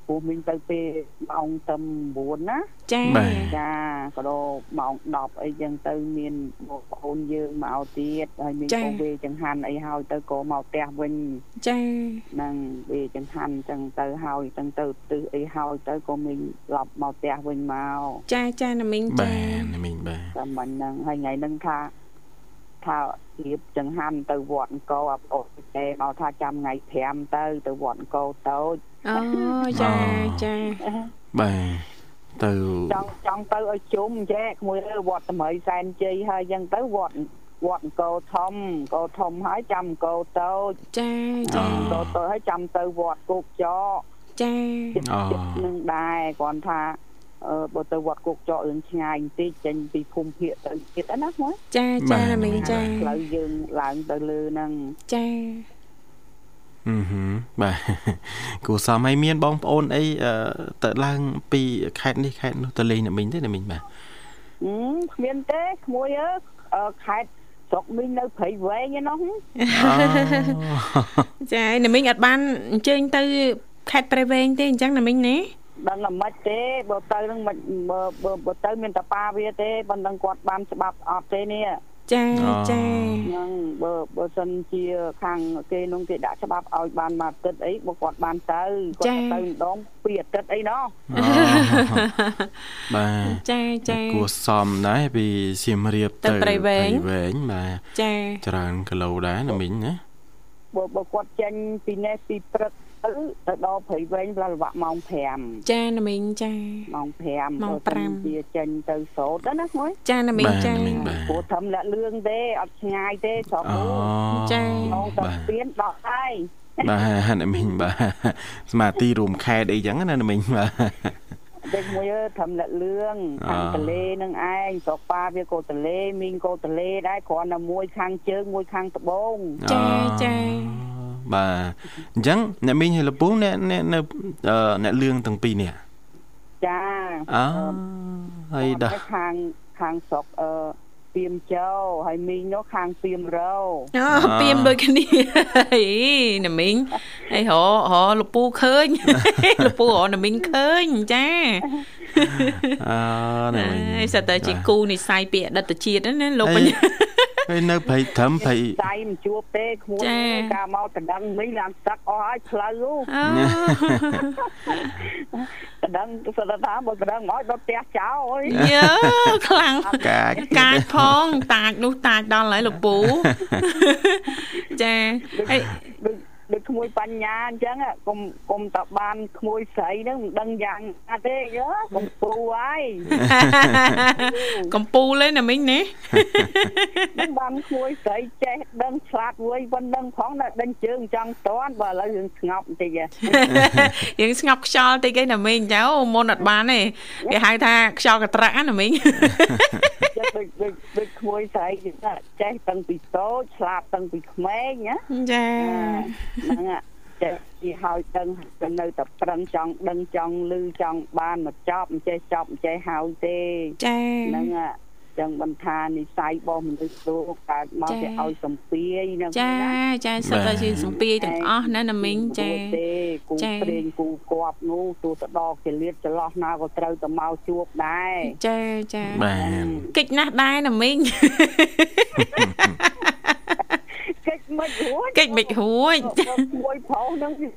ពូមីងទៅពេលម៉ោងទៅ9ណាចាបាទចាក៏ដល់ម៉ោង10អីចឹងទៅមានបងប្អូនយើងមកទៀតហើយមានក៏វេចង្ហាន់អីហើយទៅក៏មកផ្ទះវិញចាហ្នឹងវេចង្ហាន់ចឹងទៅហើយចឹងទៅទិសអីហើយទៅក៏មានឡប់មកផ្ទះវិញមកចាចាណាមីងបាចាទណាមីងបាទតែមិនហ្នឹងហើយថ្ងៃហ្នឹងថា ថារៀបចង្ហាន់ទៅវត្តអង្គរអបអរទេមកថាចាំថ្ងៃ5ទៅទៅវត្តអង្គរតូចអូចាចាបាទទៅចង់ចង់ទៅឲ្យជុំចេះក្មួយទៅវត្តតម្រៃសែនជ័យហើយចឹងទៅវត្តវត្តអង្គរធំអង្គរធំហើយចាំអង្គរតូចចាចាអង្គរតូចហើយចាំទៅវត្តគោកចកចាអូចិត្តនឹងដែរគ្រាន់ថាអឺ បើទៅវត្តគោកចករឿងឆ្ងាយបន្តិចចេញពីភូមិភាគទៅទៀតណាក្មួយចាចាណាមីងចាផ្លូវយើងឡើងទៅលើហ្នឹងចាអឺហឹមបាទគួរសមឲ្យមានបងប្អូនអីអឺទៅឡើងពីខេត្តនេះខេត្តនោះទៅលេងណាមីងទេណាមីងបាទហឹមគ្មានទេក្មួយអើអឺខេត្តស្រុកមីងនៅព្រៃវែងឯនោះចាណាមីងអត់បានអញ្ជើញទៅខេត្តព្រៃវែងទេអញ្ចឹងណាមីងណា ដឹងតែមិនទេបើទៅនឹងមិនបើបើបើទៅមានតែប៉ាវាទេប៉ុន្តែគាត់បានច្បាប់អត់ទេនេះចាចាហ្នឹងបើបើសិនជាខាងគេនោះគេដាក់ច្បាប់ឲ្យបានមួយអាទិត្យអីបើគាត់បានទៅគាត់ទៅម្ដងពីរអាទិត្យអីណោះអូបាទចាចាគួរសមដែរពីសៀមរាបទៅព្រៃវែងព្រៃវែងបាទចាច្រើនគីឡូដែរណាមីងណាបើបើគាត់ចេញពីនេះពីព្រឹក ទៅទៅដល់ព្រៃវែងផ្លាស់ល្វាក់ម៉ោង5ចាណាមីងចាម៉ោង5ម៉ោងបើសិន5ជាចេញទៅសូត្រទៅណាមួយចាណាមីងបាទចាណាមីងបាទព្រោះធំលាក់លឿងទេអត់ឆ្ងាយទេស្រុកអូនោះចាម៉ោងទៅបាទស្ពានដល់ហើយបាទណាមីងបាទស្មារតីរួមខេតអីចឹងណាណាមីងបាទតែមួយអើធំលាក់លឿងអខាងទលេនឹងឯងស្រុកប៉ាវាក៏ទលេមីងក៏ទលេដែរគ្រាន់តែមួយខាងជើងមួយខាងត្បូងចាចា បាទអញ្ចឹងអ្នកមីងហើយលពូអ្នកអ្នកនៅអឺអ្នកលឿងទាំងពីរនេះចាអូហើយដាស់ខាងខាងស្រុកអឺពីមចោហើយមីងនោះខាងពីមរោអូពីមដូចគ្នាអីណាមីងអីហោហោលពូឃើញលពូហោណាមីងឃើញចាអើណាមីងអីសិតតែជាគូនិស័យពីអតីតជាតិហ្នឹងណាលោកបញ្ញា ហើយនៅព្រៃត្រឹមព្រៃចៃមិនជួបទេក្មួយចាកាលមកតដឹងមីងឡានទឹកអស់ហើយផ្លូវអូតដឹងសុទ្ធថាបើតដឹងមកដល់ផ្ទះចោលអើយយើខ្លាំងកាចកាចផងតាចនោះតាចដល់ហើយលោកពូចាហើយ ដូចដូចក្មួយបញ្ញាអញ្ចឹងហ่ะកុំកុំតបានក្មួយស្រីហ្នឹងមិនដឹងយ៉ាងណាទេយើកុំពូហើយកំពូលឯណាមីងណាមិនបានក្មួយស្រីចេះដឹងឆ្លាតវៃប៉ុណ្ណឹងផងតែដឹងជើងចង់តន់បើឥឡូវយើងស្ងប់បន្តិចហ៎យើងស្ងប់ខ្យល់តិចឯណាមីងចៅមុនអត់បានទេគេហៅថាខ្យល់កត្រាក់ណាមីងចឹងដូចដូចដូចក្មួយស្រីគេថាចេះតាំងពីតូចឆ្លាតតាំងពីក្មេងណាចាហ្នឹងហ่ะចេះពីហើយដឹងទៅនៅតែប្រឹងចង់ដឹងចង់លឺចង់បានមកចប់មិនចេះចប់មិនចេះហើយទេចាហ្នឹងហ่ะចឹងបន្ថានិស័យរបស់មនុស្សលោកកើតមកចា៎គេឲ្យសំពាយហ្នឹងចាណាចាសិតតែជាសំពីទាំងអស់ណាណាមីងចាគួរទេគូចា៎ព្រេងគូគប់នោះទូទៅដកចលៀតចន្លោះណាក៏ត្រូវទៅមកជួបដែរចាចាបាទកិច្ចណាស់ដែរណាមីងកិច្ច មិនរួចកិច្ចមិនរួចមួយប្រុសហ្នឹងពី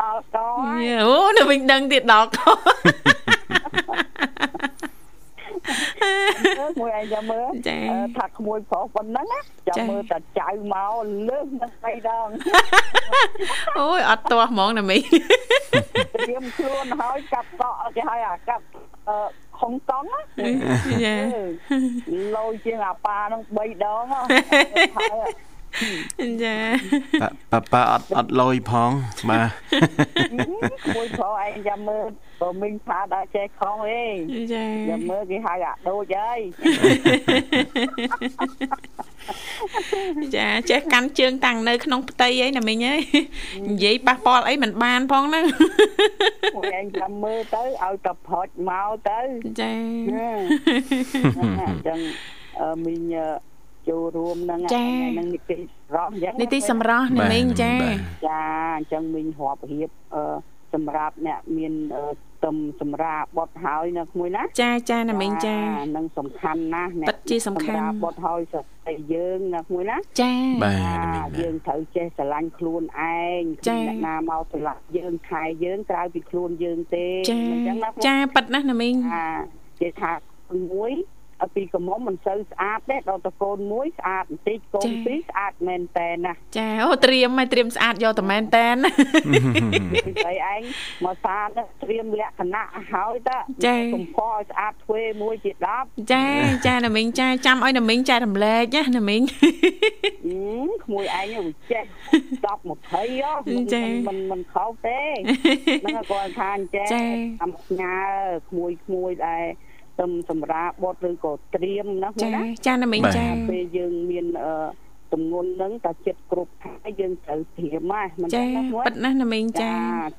ដល់កហើយអូណាមីងដឹងទៀតដល់កអឺមួយឯងចាំមើលចាអឺថាក្មួយប្រុសប៉ុណ្ណឹងណាចាំចាមើលតែចៅមកលើសនឹង3ដងអូយអត់ទាស់ហ្មងណាមីងត្រៀមខ្លួនហើយកាប់តក់គេឲ្យអាកាប់អឺហុងតង់ណាចាលយជាងអាប៉ាហ្នឹង3ដងហ៎ហើយ ចាប៉ាប៉ាអត់អត់លយផងបាទមួយប្រុសឯងចាំមើលក៏មីងផាដល់ចេះខំអេចាចាំមើលគេហៅអាដូចហើយចាចេះកាន់ជើងតាំងនៅក្នុងផ្ទៃអីណាមីងអើយនិយាយប៉ះពាល់អីមិនបានផងហ្នឹងមួយឯងចាំមើលទៅឲ្យតែផុចមកទៅចាអញ្ចឹងអឺមីង ចូលរួមនឹងនឹងនីតិរំអញ្ចឹងនីតិសម្រស់ណាមីងចាចាអញ្ចឹងមីងរាប់រៀបអឺសម្រាប់អ្នកមានទឹមសម្រាប់បត់ហើយនៅក្មួយណាចាចាណាមីងចានឹងសំខាន់ណាស់ពិតជាសំខាន់សម្រាប់បត់ហើយស្ត្រីយើងនៅក្មួយណាចាបាទចាណាមីងយើងត្រូវចេះស្រឡាញ់ខ្លួនឯងចាអ្នកណាមកស្រឡាញ់យើងខែយើងក្រៅពីខ្លួនយើងទេចាអញ្ចឹងណាចាប៉ិតណាស់ណាមីងអាគេថាមួយឲ្យ ពីកំមុំមិនសូវស្អាតទេដល់តកូនមួយស្អាតបន្តិចកូនពីរស្អាតមែនតែនណាចាអូត្រៀមឲ្យត្រៀមស្អាតយកតែមែនតែនពីស្អីឯងមកសានត្រៀមលក្ខណៈហើយតើចាកំផឲ្យស្អាតធ្វើមួយជា10ចាចាណាមីងចាចាំឲ្យណាមីងចែករំលែកណាណាមីងអឺក្មួយឯងវាចេះ10 20ហ៎ចាមិនមិនខុសទេហ្នឹងគាត់ថាអញ្ចេះចាតាមផ្ញើក្មួយក្មួយដែរ ទំសម្រាប់បត់ឬក៏ត្រៀមណាចាណាចាណាមីងបាទចាពេលយើងមានអឺទំងន់ហ្នឹងតែចិត្តគ្រប់ខែយើងត្រូវត្រៀមណាមិនចាណាមួយប៉ិតណាស់ណាមីងចា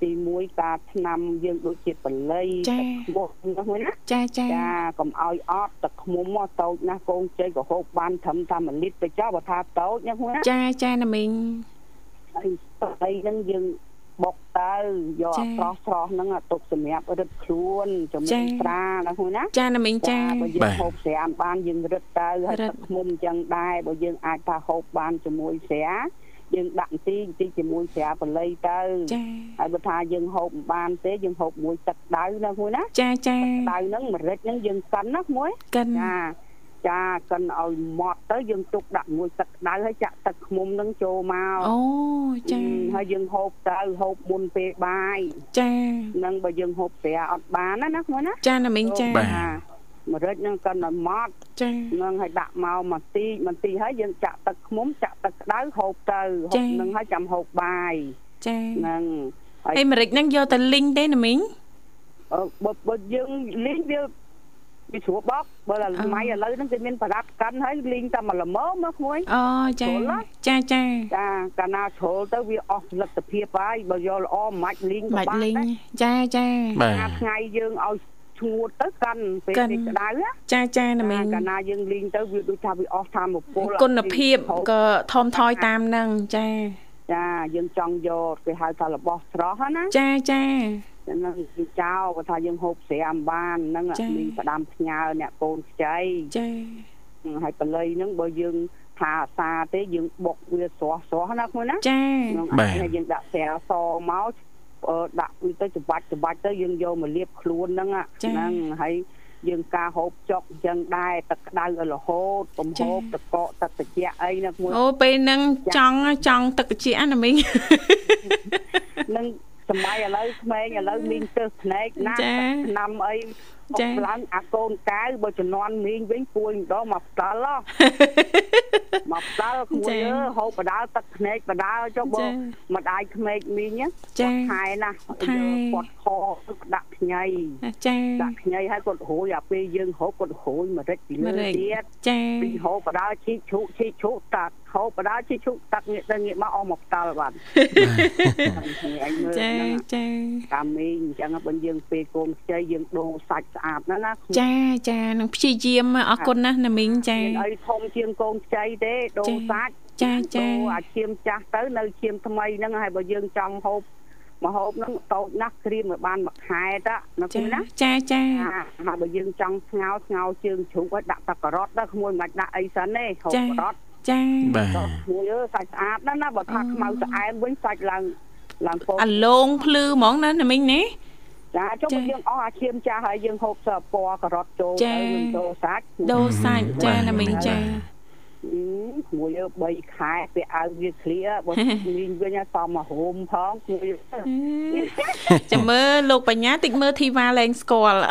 ទី1ការឆ្នាំយើងដូចជាបល័យចាទឹកបោះណាមួយណាចាចាចាកុំឲ្យអត់ទឹកឃ្មុំមកតូចណាស់កូនជ័យក៏ហូបបានត្រឹមតែ1លីត្រទៅចុះបើថាតូចណាមួយណាចាចាណាមីងហើយស្អីហ្នឹងយើង បុកទៅយកចាអាស្រស់ស្រស់ហ្នឹងអាទុកសម្រាប់រឹតខ្លួនជំចានួសត្រាណាមួយណាចាណាមីងចាបើយើងហូបស្រាមបានយើងរឹតទៅហើយរឹតទឹកឃ្មុំអញ្ចឹងដែរបើយើងអាចថាហូបបានជាមួយស្រាយើងដាក់បន្តិចបន្តិចជាមួយស្រាបល័យទៅចាហើយបើថាយើងហូបមិនបានទេយើងហូបមួយទឹកដៅណាមួយណាចាចាដៅហ្នឹងម្រេចហ្នឹងយើងកិនណាមួយកិនចា ចាកិនឲ្យម៉ត់ទៅយើងទុកដាក់មួយទឹកដៅហើយចាក់ទឹកឃ្មុំហ្នឹងចូលមកអូចាអឺហើយយើងហូបទៅហូបមុនពេលបាយចាហ្នឹងបើយើងហូបស្រាអត់បានណាណាមួយណាចាណាមីងចាបាទម្រេចហ្នឹងកិនឲ្យម៉ត់ចានឹងឲ្យដាក់មកមកទីមកទីហើយយើងចាក់ទឹកឃ្មុំចាក់ទឹកក្តៅហូបទៅហូចា៎បនឹងហើយចាំហូបបាយចាហ្នឹងហើយអាមេរិកហ្នឹងយកតែលីងទេណាមីងអឺបើបើយើងលីងវា វាស្រួលបបបើតែសម័យឥឡូវហ្នឹងគេមានប្រដាប់កាន់ហើយលីងតែមកល្មមមកមួយអូចាចូលណាចាចាចាកាលណាជ្រុលទៅវាអស់លទ្ធភាពហើយបើយកល្អមិនម៉ាច់លីងក៏មិនបានលីងដែរចាចាបាទណាថ្ងៃយើងឲ្យឈួតទៅកាន់ពេលកាន់នេះក្តៅណាចាចាណាមីងកាលណាយើងលីងទៅវាដូចថាវាអស់ធម្មពលគុណភាពក៏ថមថយតាមហ្នឹងចាចាយើងចង់យកគេហៅថារបស់ស្រស់ហ្នឹងណាចាចា ហ្នឹងគឺចោលគាត់ថាយើងហូបស្រាមបានហ្នឹងចា៎មានផ្ដាំផ្ញើអ្នកកូនខ្ចីចាហើយបល័យហ្នឹងបើយើងថាអាសាទេយើងបុកវាស្រស់ស្រស់ណាខ្លួនណាចាហ្នឹងបាទហើយយើងដាក់ស្រាសមកអឺដាក់វាទៅច្បាច់ច្បាច់ទៅយើងយកមកលាបខ្លួនហ្នឹងអាហ្នឹងហើយយើងការហូបចុកអញ្ចឹងដែរទឹកក្តៅឲ្យរហូតកុំហូបទឹកកកទឹកត្រជាក់អីណាខ្លួនអូពេលហ្នឹងចង់ចង់ទឹកត្រជាក់ណាមីងនឹង សម័យឥឡូវក្មេងឥឡូវមីងទើសភ្នែកណាស់ចា៎ឆ្នាំអី ចាចាឡើងអាកូនកៅបើជំនាន់មីងវិញពួយម្ដងមកផ្ដាល់ហ៎មកផ្ដាល់ក្មួយចា៎អើហូបបដាល់ទឹកភ្នែកបដាល់ចុះបើចា៎ម្ដាយក្មេកមីងចាខែណាស់ថែគាត់ខទឹកដាក់ខ្ញីចាដាក់ខ្ញីហើយគាត់រួយអាពេលយើងហូបគាត់រួយម្រេចពីមលើរិចទៀតចាពីហូបបដាល់ឈីកឈូកឈីកឈូកតាក់ហូបបដាល់ឈីកឈូកតាក់ងាកទៅងាកមកអស់មកផ្ដាល់បាត់អញមើលចាហ្នឹងចាតាមមីងអញ្ចឹងបើយើងពេលកូនខ្ចីយើងដូរសាច់ស្អាតណាស់ណាចាចានឹងព្យាយាមអរគុណណាស់ណាមីងចាមានអីធំជាងកូនខ្ចីទេដូរសាច់ចាចាដូរអាឈាមចាស់ទៅនៅឈាមថ្មីហ្នឹងហើយបើយើងចង់ហូបមកហូបហ្នឹងតូចណាស់ក្រៀមឲ្យបានមួយខែតណាចាគូណាចាចាហើយបើយើងចង់ស្ងោស្ងោជើងជ្រូកឲ្យដាក់ទឹកការ៉ុតដល់ក្មួយមិនបាច់ដាក់អីសិនទេហូបការ៉ុតចាបាទដល់ក្មួយអើសាច់ស្អាតណាស់ណាបើថាខ្មៅស្អែមវិញសាច់ឡើងឡើងពោអាឡងភ្លឺហ្មងណាណាមីងណា ចចាចុះយើងអស់អាឈាមចាស់ហើយយើងហូបសពណ៌ការ៉ុតចូលទៅដូរសាច់ដូរសាច់ចាណាមីងចា មួយ3ខែពេលអើវាឃ្លាបើវិញវិញសមមកហូមផងមួយចាំមើលលោកបញ្ញាតិចមើលធីវ៉ាលែងស្គាល់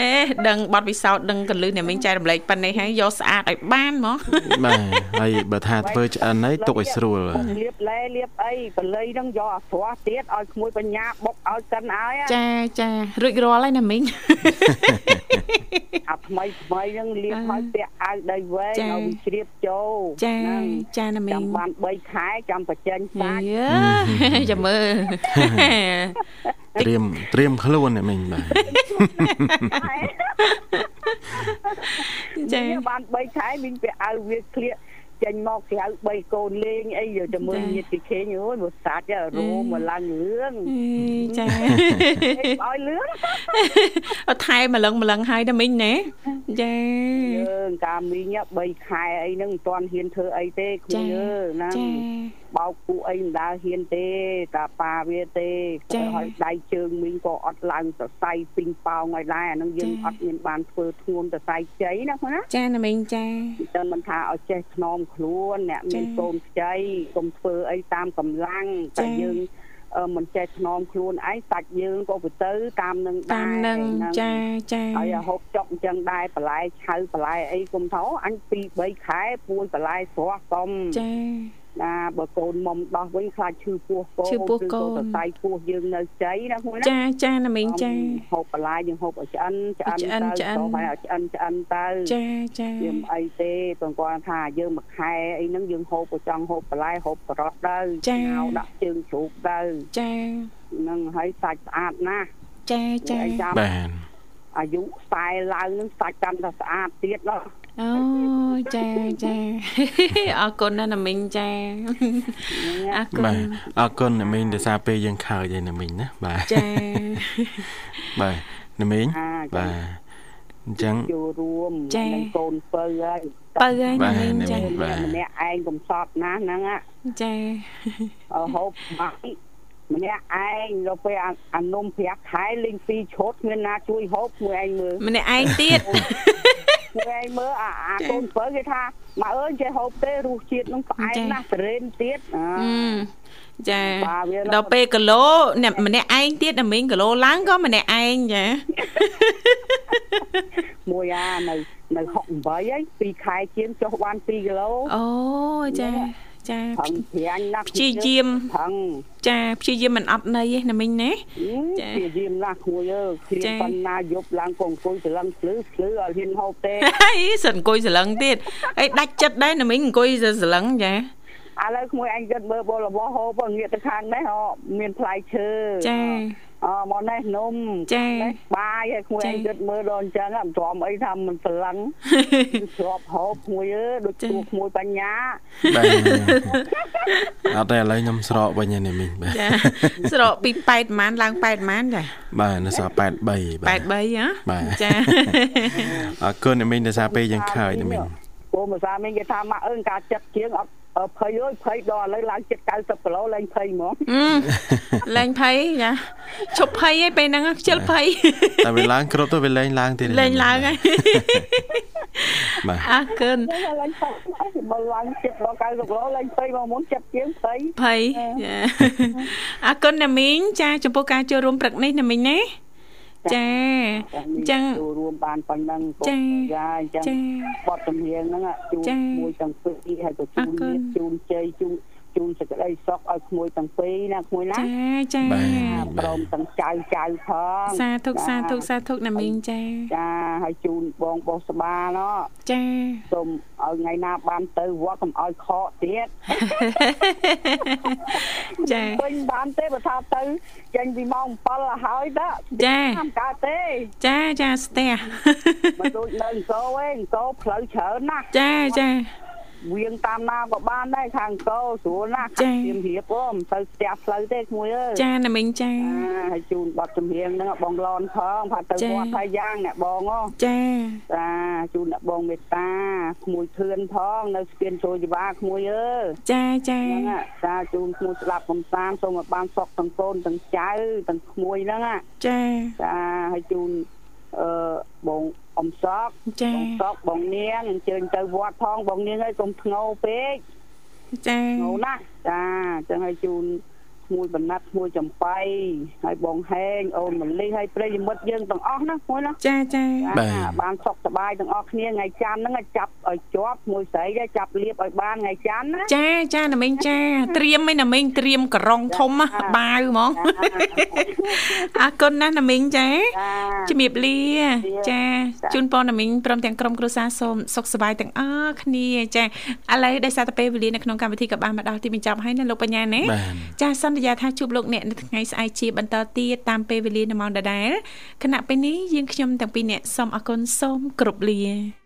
អេដឹងបទពិសោធន៍ដឹងកលឹះអ្នកមីងចែករំលែកប៉ុណ្ណេះហើយយកស្អាតឲ្យបានហ្មងបាទហើយបើថាធ្វើឆ្អិនហើយទុកឲ្យស្រួលលាបលែលាបអីបល័យហ្នឹងយកអាស្រស់ទៀតឲ្យក្មួយបញ្ញាបុកឲ្យកិនឲ្យចាចារួចរាល់ហើយណាមីងអាថ្មីថ្មីហ្នឹងលាបឲ្យពាក់អាវដៃវែងឲ្យជ្រាបចូលចាចាណាមីងចាំបាន3ខែចាំបញ្ចេញសាច់ចាំមើលត្រៀមត្រៀមខ្លួនអ្នកមីងបាទចាបាន3ខែមីងពាក់អាវវាក្លៀក ចេញមកក្រៅ3កូនលេងអីយកទៅមើលញាតិខេងអូយមកសាច់រោមកឡើងរឿងចាឲ្យលឿងអត់ថែម្លឹងម្លឹងហើយដល់មីងណាចាយើងកាមីង3ខែអីហ្នឹងមិនទាន់ហ៊ានធ្វើអីទេខ្លួនយើងណា បោកពួកអីមិនដាហ៊ានទេតាប៉ាវាទេហើយដៃជើងមីងក៏អត់ឡើងសរសៃពីងប៉ោងឲ្យដែរអានឹងយើងអត់មានបានធ្វើធ្ងន់សរសៃជ័យណាណាចាណាមីងចាតែមិនថាឲ្យចេះធ្នមខ្លួនអ្នកមានកូនខ្ចីកុំធ្វើអីតាមកម្លាំងតែយើងមិនចេះធ្នមខ្លួនឯងសាច់យើងក៏ទៅទៅតាមនឹងដែរតាមនឹងចាចាហើយហូបចុកអញ្ចឹងដែរបន្លែឆៅបន្លែអីគុំថោអញ2 3ខែពួយបន្លែស្រស់កុំចា ណាបើកូនមុំដោះវិញខ្លាចឈឺពោះកូនឈឺពោះកូនសរសៃពោះយើងនៅជ័យណាមួយណាចាចាណាមីងចាហូបបន្លែយើងហូបឲ្យឆ្អិនឆ្អិនទៅទៅហើយឲ្យឆ្អិនឆ្អិនទៅចាចាយើងអីទេព្រោះគាត់ថាយើងមួយខែអីហ្នឹងយើងហូបក៏ចង់ហូបបន្លែហូបការ៉ុតទៅឆៅដាក់ជើងជ្រូកទៅចាហ្នឹងហើយសាច់ស្អាតណាស់ចាចាបាទ អាយុខ្សែឡើងនឹងសាច់កាន់តែស្អាតទៀតណាអូចាចាអរគុណណាស់ណាមីងចាអរគុណអរគុណណាមីងដែលសារពេលយើងខើចឯណាមីងណាបាទចាបាទណាមីងបាទអញ្ចឹងចូលរួមនឹងកូនពៅហើយពៅហើយណាមីងចាម្នាក់ឯងកំសត់ណាស់ហ្នឹងចាហូបបាយ ម្នាក់ឯងដល់ពេលអានំ5ខែលេងពីរឈុតគ្មានណាជួយហូបមួយឯងមើលម្នាក់ឯងទៀតមួយឯងមើលអាអាកូនបើគេថាម៉ែអើយចេះហូបទេរសជាតិនឹងផ្អែមណាស់សរេនទៀតចាដល់ពេលគីឡូអ្នកម្នាក់ឯងទៀតតែមីងគីឡូឡើងក៏ម្នាក់ឯងចាមួយអានៅនៅ68ហើយ2ខែជាងចុះបាន2គីឡូអូចា ចាផឹងព្រាញ់ណាស់ព្យាយាមផឹងចាព្យាយាមមិនអត់ន័យទេណាមីងណាចាព្យាយាមណាស់គួយអើឃ្លៀនប៉ុណ្ណាយប់ឡើងកអង្គុយស្រឡឹងភ្លឺភ្លឺឲ្យហ៊ានហូបទេអីសិនអង្គុយស្រឡឹងទៀតអីដាច់ចិត្តដែរណាមីងអង្គុយស្រឡឹងចាឥឡូវក្មួយអញគិតមើលបលរបស់ហូបងាកទៅខាងនេះមានផ្លែឈើចា អមកនេះនំចាបាយឲ្យក្មួយឯងគិតមើលដល់អញ្ចឹងមិនទ្រាំអីថាមិនស្រឡឹងស្របហូបក្មួយអើដូចទួក្មួយបញ្ញាបាទអត់ទេឥឡូវខ្ញុំស្រកវិញនេះមីងបាទចាស្រកពី8ប្រហែលឡើង8ប្រហែលចាបាទនៅសល់83បាទ83ហ៎បាទចាអរគុណមីងដែលសារពេលយើងខើចមីងពូភាសាមីងគេថាមកអើការចិត្តជាងអត់ ភ័យអើយភ័យដល់ឥឡូវឡើងចិត្ត90គីឡូឡើងភ័យហ្មងឡើងភ័យចាឈប់ភ័យឯងពេលហ្នឹងខ្ជិលភ័យតែវាឡើងគ្រប់ទៅវាលែងឡើងទៀតលែងឡើងហើយបាទអរគុណឡើងភ័យបើឡើងចិត្តដល់90គីឡូឡើងភ័យមកមុនចិត្តជាងភ័យភ័យចាអរគុណណាមីងចាចំពោះការចូលរួមព្រឹកនេះណាមីងណា ចាអញ្ចឹងចូលរួមបានប៉ុណ្ណឹងចាចាអញ្ចឹងបទចម្រៀងហ្នឹងជួមួយទាំងពីរហើយក៏ជូនមាសជូនជ័យជូន ជូនសេចក្តីសុខឲ្យក្មួយទាំងពីរណាក្មួយណាចាចាព្រមទាំងចៅចៅផងសាធុសាធុសាធុណាមីងចាចាហើយជូនបងបោះស្បាណោះចាសូមឲ្យថ្ងៃណាបានទៅវត្តកុំឲ្យខកទៀតចាពេញបានទេបើថាទៅចេញពីម៉ោង7ហើយតាចាតាមកើតទេចាចាស្ទះមិនដូចនៅអង្គរឯងអង្គរផ្លូវច្រើនណាស់ចាចា វៀងតាមណាក៏បានដែរខាងកោស្រួលណាស់ចាជំរាបអូមិនទៅផ្ទះផ្លូវទេក្មួយអើយចាណាមីងចាហើយជូនបတ်ជំរៀងហ្នឹងបងឡនផងផាត់ទៅវត្តហើយយ៉ាងអ្នកបងអូចាចាជូនអ្នកបងមេត្តាក្មួយធឿនផងនៅស្ពានចូលជីវ៉ាក្មួយអើយចាចាចាជូនក្មួយស្ដាប់កំសាន្តសូមឲ្យបានសុខទាំងកូនទាំងចៅទាំងក្មួយហ្នឹងចាចាហើយជូនអឺបង អំសក់បងសក់បងនាងអញ្ជើញទៅវត្តផងបងនាងឲ្យកុំធ្ងោពេកចាធ្ងោណាស់ចាអញ្ចឹងឲ្យជូន មួយបណ្ណាត់មួយចំបៃហើយបងហេងអូនមលីហើយប្រិយមិត្តយើងទាំងអស់ណាមួយណាចាចាបានសុខសប្បាយទាំងអស់គ្នាថ្ងៃច័ន្ទហ្នឹងចាប់ឲ្យជាប់មួយស្រីចាប់លៀបឲ្យបានថ្ងៃច័ន្ទណាចាចាណាមីងចា ត្រៀមឯណាមីងត្រៀមក្រងធំបាវហ្មងអរគុណណាស់ណាមីងចាជំរាបលា ចាជូនពរណាមីងព្រមទាំងក្រុមគ្រួសារសូមសុខសប្បាយទាំងអស់គ្នាចាឥឡូវដោយសារតែពេលវេលានៅក្នុងកម្មវិធីក៏បានមកដល់ទីបញ្ចប់ហើយណាលោកបញ្ញាណាចាសន្យាថាជួបលោកអ្នកនៅថ្ងៃស្អែកជាបន្តទៀតតាមពេលវេលានៅម៉ោងដដែលគណៈពេលនេះយើងខ្ញុំទាំងពីរអ្នកសូមអរគុណសូមគោរពលា